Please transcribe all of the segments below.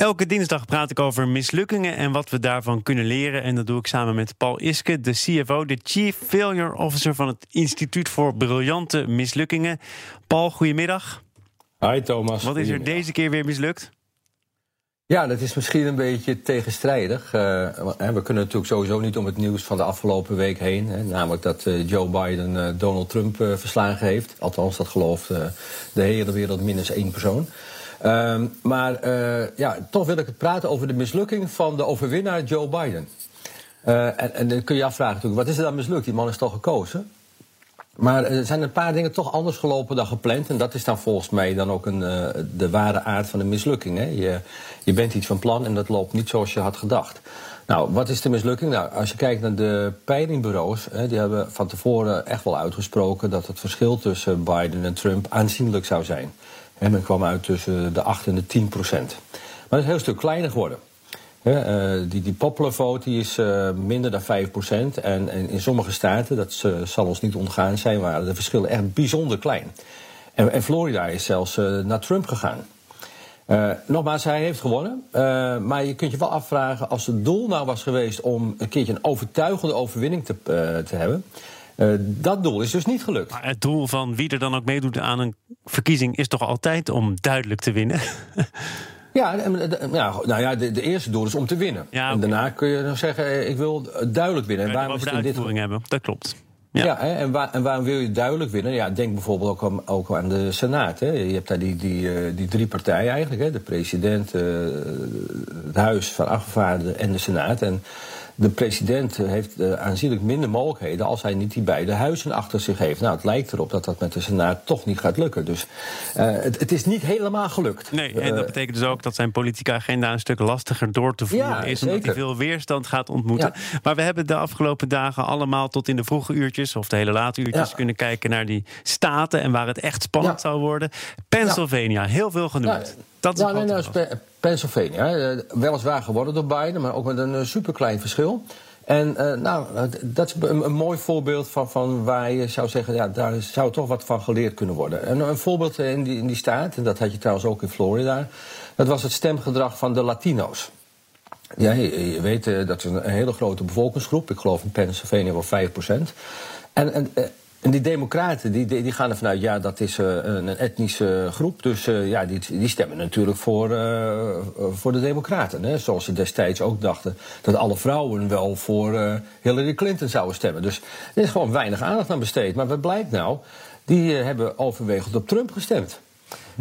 Elke dinsdag praat ik over mislukkingen en wat we daarvan kunnen leren. En dat doe ik samen met Paul Iske, de CFO, de Chief Failure Officer van het Instituut voor Briljante Mislukkingen. Paul, goedemiddag. Hi Thomas. Wat is er deze keer weer mislukt? Ja, dat is misschien een beetje tegenstrijdig. Uh, we kunnen natuurlijk sowieso niet om het nieuws van de afgelopen week heen. Hè, namelijk dat uh, Joe Biden uh, Donald Trump verslagen heeft. Althans, dat gelooft de hele wereld minstens één persoon. Ehm, maar uh, ja, toch wil ik het praten over de mislukking van de overwinnaar Joe Biden. Uh, en, dan kun je afvragen natuurlijk, wat is er dan mislukt? Die man is toch gekozen? Maar er zijn een paar dingen toch anders gelopen dan gepland. En dat is dan volgens mij dan ook een, de ware aard van de mislukking. Hè? Je, je bent iets van plan en dat loopt niet zoals je had gedacht. Nou, wat is de mislukking? Nou, als je kijkt naar de peilingbureaus, hè, die hebben van tevoren echt wel uitgesproken dat het verschil tussen Biden en Trump aanzienlijk zou zijn. En men kwam uit tussen de 8 en de 10 procent. Maar dat is een heel stuk kleiner geworden. Uh, die, die popular vote die is uh, minder dan 5 procent. En, en, in sommige staten, dat zal ons niet ontgaan zijn, waren de verschillen echt bijzonder klein. En, en Florida is zelfs naar Trump gegaan. nogmaals, hij heeft gewonnen. maar je kunt je wel afvragen, als het doel nou was geweest om een keertje een overtuigende overwinning te, te hebben. Uh, dat doel is dus niet gelukt. Maar het doel van wie er dan ook meedoet aan een verkiezing is toch altijd om duidelijk te winnen? Ja, ja, nou ja, de, de, eerste doel is om te winnen. Ja, En daarna kun je dan zeggen, eh, ik wil duidelijk winnen. En waarom is dit... hebben, dat klopt. Ja, ja en, waar, en, waarom wil je duidelijk winnen? Ja, denk bijvoorbeeld ook aan, ook aan de Senaat. Hè. Je hebt daar die, die, die drie partijen eigenlijk. Hè. De president, uh, het Huis van Afgevaardigden en de Senaat. En de president heeft uh, aanzienlijk minder mogelijkheden als hij niet die beide huizen achter zich heeft. Nou, het lijkt erop dat dat met de Senaat toch niet gaat lukken. Dus uh, het, het, is niet helemaal gelukt. Nee, en dat betekent dus ook dat zijn politieke agenda een stuk lastiger door te voeren ja, is. Omdat hij veel weerstand gaat ontmoeten. Ja. Maar we hebben de afgelopen dagen allemaal tot in de vroege uurtjes of de hele late uurtjes ja. kunnen kijken naar die staten en waar het echt spannend zou worden. Pennsylvania, heel veel genoemd. Dat is ja, nee, nou, Pennsylvania. Weliswaar geworden door Biden, maar ook met een superklein verschil. En uh, nou, dat is een, mooi voorbeeld van, van waar je zou zeggen, ja, daar zou toch wat van geleerd kunnen worden. En een voorbeeld in die, in die staat, en dat had je trouwens ook in Florida, dat was het stemgedrag van de Latino's. Ja, je, weet, dat is een, een, hele grote bevolkingsgroep. Ik geloof in Pennsylvania wel 5%. En, en en die democraten die, die, gaan ervan uit, ja, dat is uh, een etnische groep. Dus uh, ja, die, die stemmen natuurlijk voor, uh, voor de democraten. Hè? Zoals ze destijds ook dachten dat alle vrouwen wel voor Hillary Clinton zouden stemmen. Dus er is gewoon weinig aandacht aan besteed. Maar wat blijkt nou? Die hebben overwegend op Trump gestemd.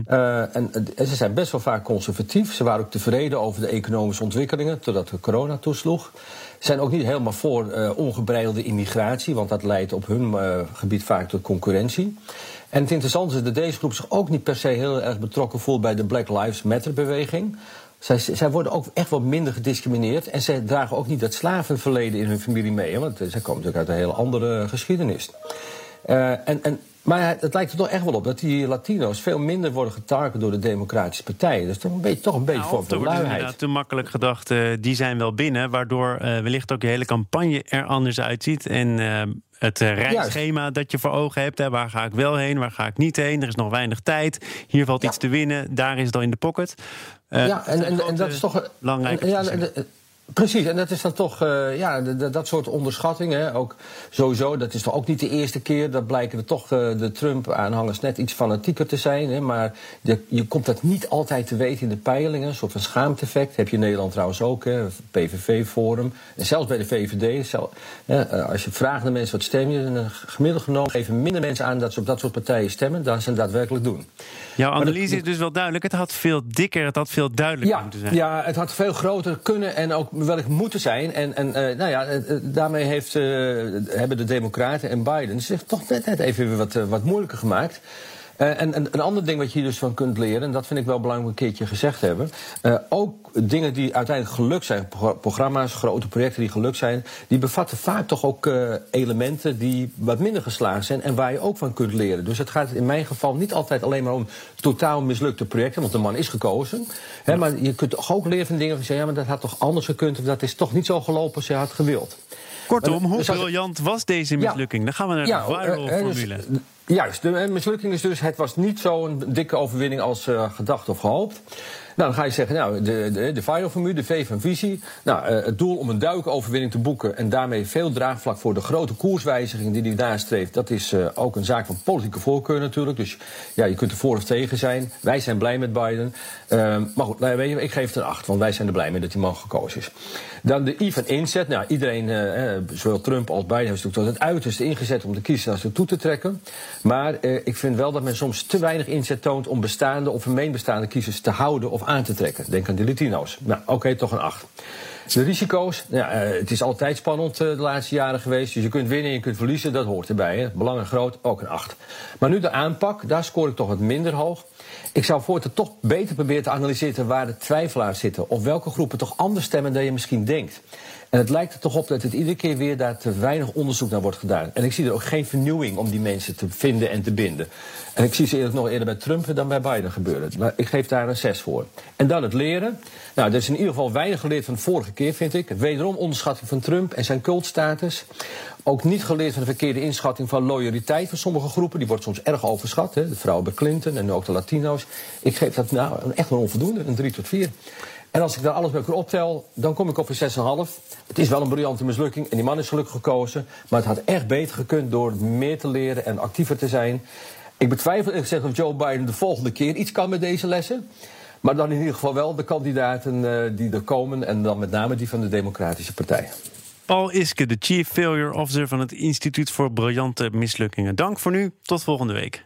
Uh, en, en, ze zijn best wel vaak conservatief. Ze waren ook tevreden over de economische ontwikkelingen totdat de corona toesloeg. Ze zijn ook niet helemaal voor uh, ongebreidelde immigratie, want dat leidt op hun gebied vaak tot concurrentie. En het interessante is dat deze groep zich ook niet per se heel erg betrokken voelt bij de Black Lives Matter beweging. Zij, zij, worden ook echt wat minder gediscrimineerd. En zij dragen ook niet dat slavenverleden in hun familie mee. Want zij komen natuurlijk uit een hele andere geschiedenis. En, en maar het lijkt er toch echt wel op dat die Latino's veel minder worden getarget door de Democratische partijen. Dus toch een beetje, toch een beetje nou, voor luiheid. te makkelijk gedacht, uh, die zijn wel binnen. Waardoor uh, wellicht ook je hele campagne er anders uitziet. En uh, het reisschema dat je voor ogen hebt. Hè, waar ga ik wel heen, waar ga ik niet heen? Er is nog weinig tijd. Hier valt ja. iets te winnen, daar is het al in de pocket. ja, en, en, en, dat is toch... Belangrijk. Precies, en dat is dan toch, uh, ja, dat soort onderschattingen. Ook sowieso, dat is toch ook niet de eerste keer. Dat blijken er toch uh, de Trump-aanhangers net iets fanatieker te zijn. Hè, maar de, je komt dat niet altijd te weten in de peilingen. Een soort van schaamteffect. Heb je in Nederland trouwens ook, hè, PVV-forum. En zelfs bij de VVD. Zelf, hè, als je vraagt naar mensen wat stem je, dan gemiddeld genomen geven minder mensen aan dat ze op dat soort partijen stemmen dan ze daadwerkelijk doen. Jouw analyse is dus wel duidelijk. Het had veel dikker, het had veel duidelijker ja, moeten zijn. Ja, het had veel groter kunnen en ook wellicht moeten zijn. En, en uh, nou ja, uh, daarmee heeft, hebben de Democraten en Biden zich toch net, net even wat, wat moeilijker gemaakt. Uh, en, een ander ding wat je hier dus van kunt leren, en dat vind ik wel belangrijk een keertje gezegd hebben. Uh, ook dingen die uiteindelijk gelukt zijn, programma's, grote projecten die gelukt zijn, die bevatten vaak toch ook uh, elementen die wat minder geslaagd zijn en waar je ook van kunt leren. Dus het gaat in mijn geval niet altijd alleen maar om totaal mislukte projecten, want de man is gekozen. Hè, maar je kunt ook leren van dingen van ja, maar dat had toch anders gekund of dat is toch niet zo gelopen als je had gewild. Kortom, hoe dus briljant was deze mislukking? Dan gaan we naar de viral-formule. Dus, juist, de mislukking is dus... het was niet zo'n dikke overwinning als uh, gedacht of gehoopt. Nou, dan ga je zeggen, nou, de, de, de formule de V van visie. Nou, uh, het doel om een duidelijke overwinning te boeken... en daarmee veel draagvlak voor de grote koerswijziging die hij nastreeft... dat is uh, ook een zaak van politieke voorkeur natuurlijk. Dus ja, je kunt er voor of tegen zijn. Wij zijn blij met Biden. Uh, maar goed, nou, weet je, ik geef het een 8, want wij zijn er blij mee dat die man gekozen is. Dan de I van inzet. Nou, iedereen, uh, zowel Trump als Biden, heeft natuurlijk tot het uiterste ingezet... om de kiezers toe te trekken. Maar ik vind wel dat men soms te weinig inzet toont... om bestaande of vermeend bestaande kiezers te houden of aan te trekken. Denk aan de Latino's. Nou, oké, toch een 8. De risico's, ja, uh, het is altijd spannend uh, de laatste jaren geweest. Dus je kunt winnen en je kunt verliezen, dat hoort erbij. Hè. Belangen groot, ook een 8. Maar nu de aanpak, daar scoor ik toch wat minder hoog. Ik zou voortaan toch beter proberen te analyseren waar de twijfelaars zitten. Of welke groepen toch anders stemmen dan je misschien denkt. En het lijkt er toch op dat het iedere keer weer daar te weinig onderzoek naar wordt gedaan. En ik zie er ook geen vernieuwing om die mensen te vinden en te binden. En ik zie ze eerder nog eerder bij Trump dan bij Biden gebeuren. Maar ik geef daar een 6 voor. En dan het leren. Nou, er is in ieder geval weinig geleerd van de vorige keer, vind ik. Wederom onderschatting van Trump en zijn cultstatus. Ook niet geleerd van de verkeerde inschatting van loyaliteit van sommige groepen. Die wordt soms erg overschat. Hè? De vrouwen bij Clinton en ook de Latino's. Ik geef dat nou echt wel onvoldoende, een 3 tot 4. En als ik daar alles bij elkaar optel, dan kom ik op een 6,5. Het is wel een briljante mislukking en die man is gelukkig gekozen. Maar het had echt beter gekund door meer te leren en actiever te zijn. Ik betwijfel ik zeg of Joe Biden de volgende keer iets kan met deze lessen. Maar dan in ieder geval wel de kandidaten uh, die er komen. En dan met name die van de Democratische Partij. Paul Iske, de Chief Failure Officer van het Instituut voor Briljante Mislukkingen. Dank voor nu. Tot volgende week.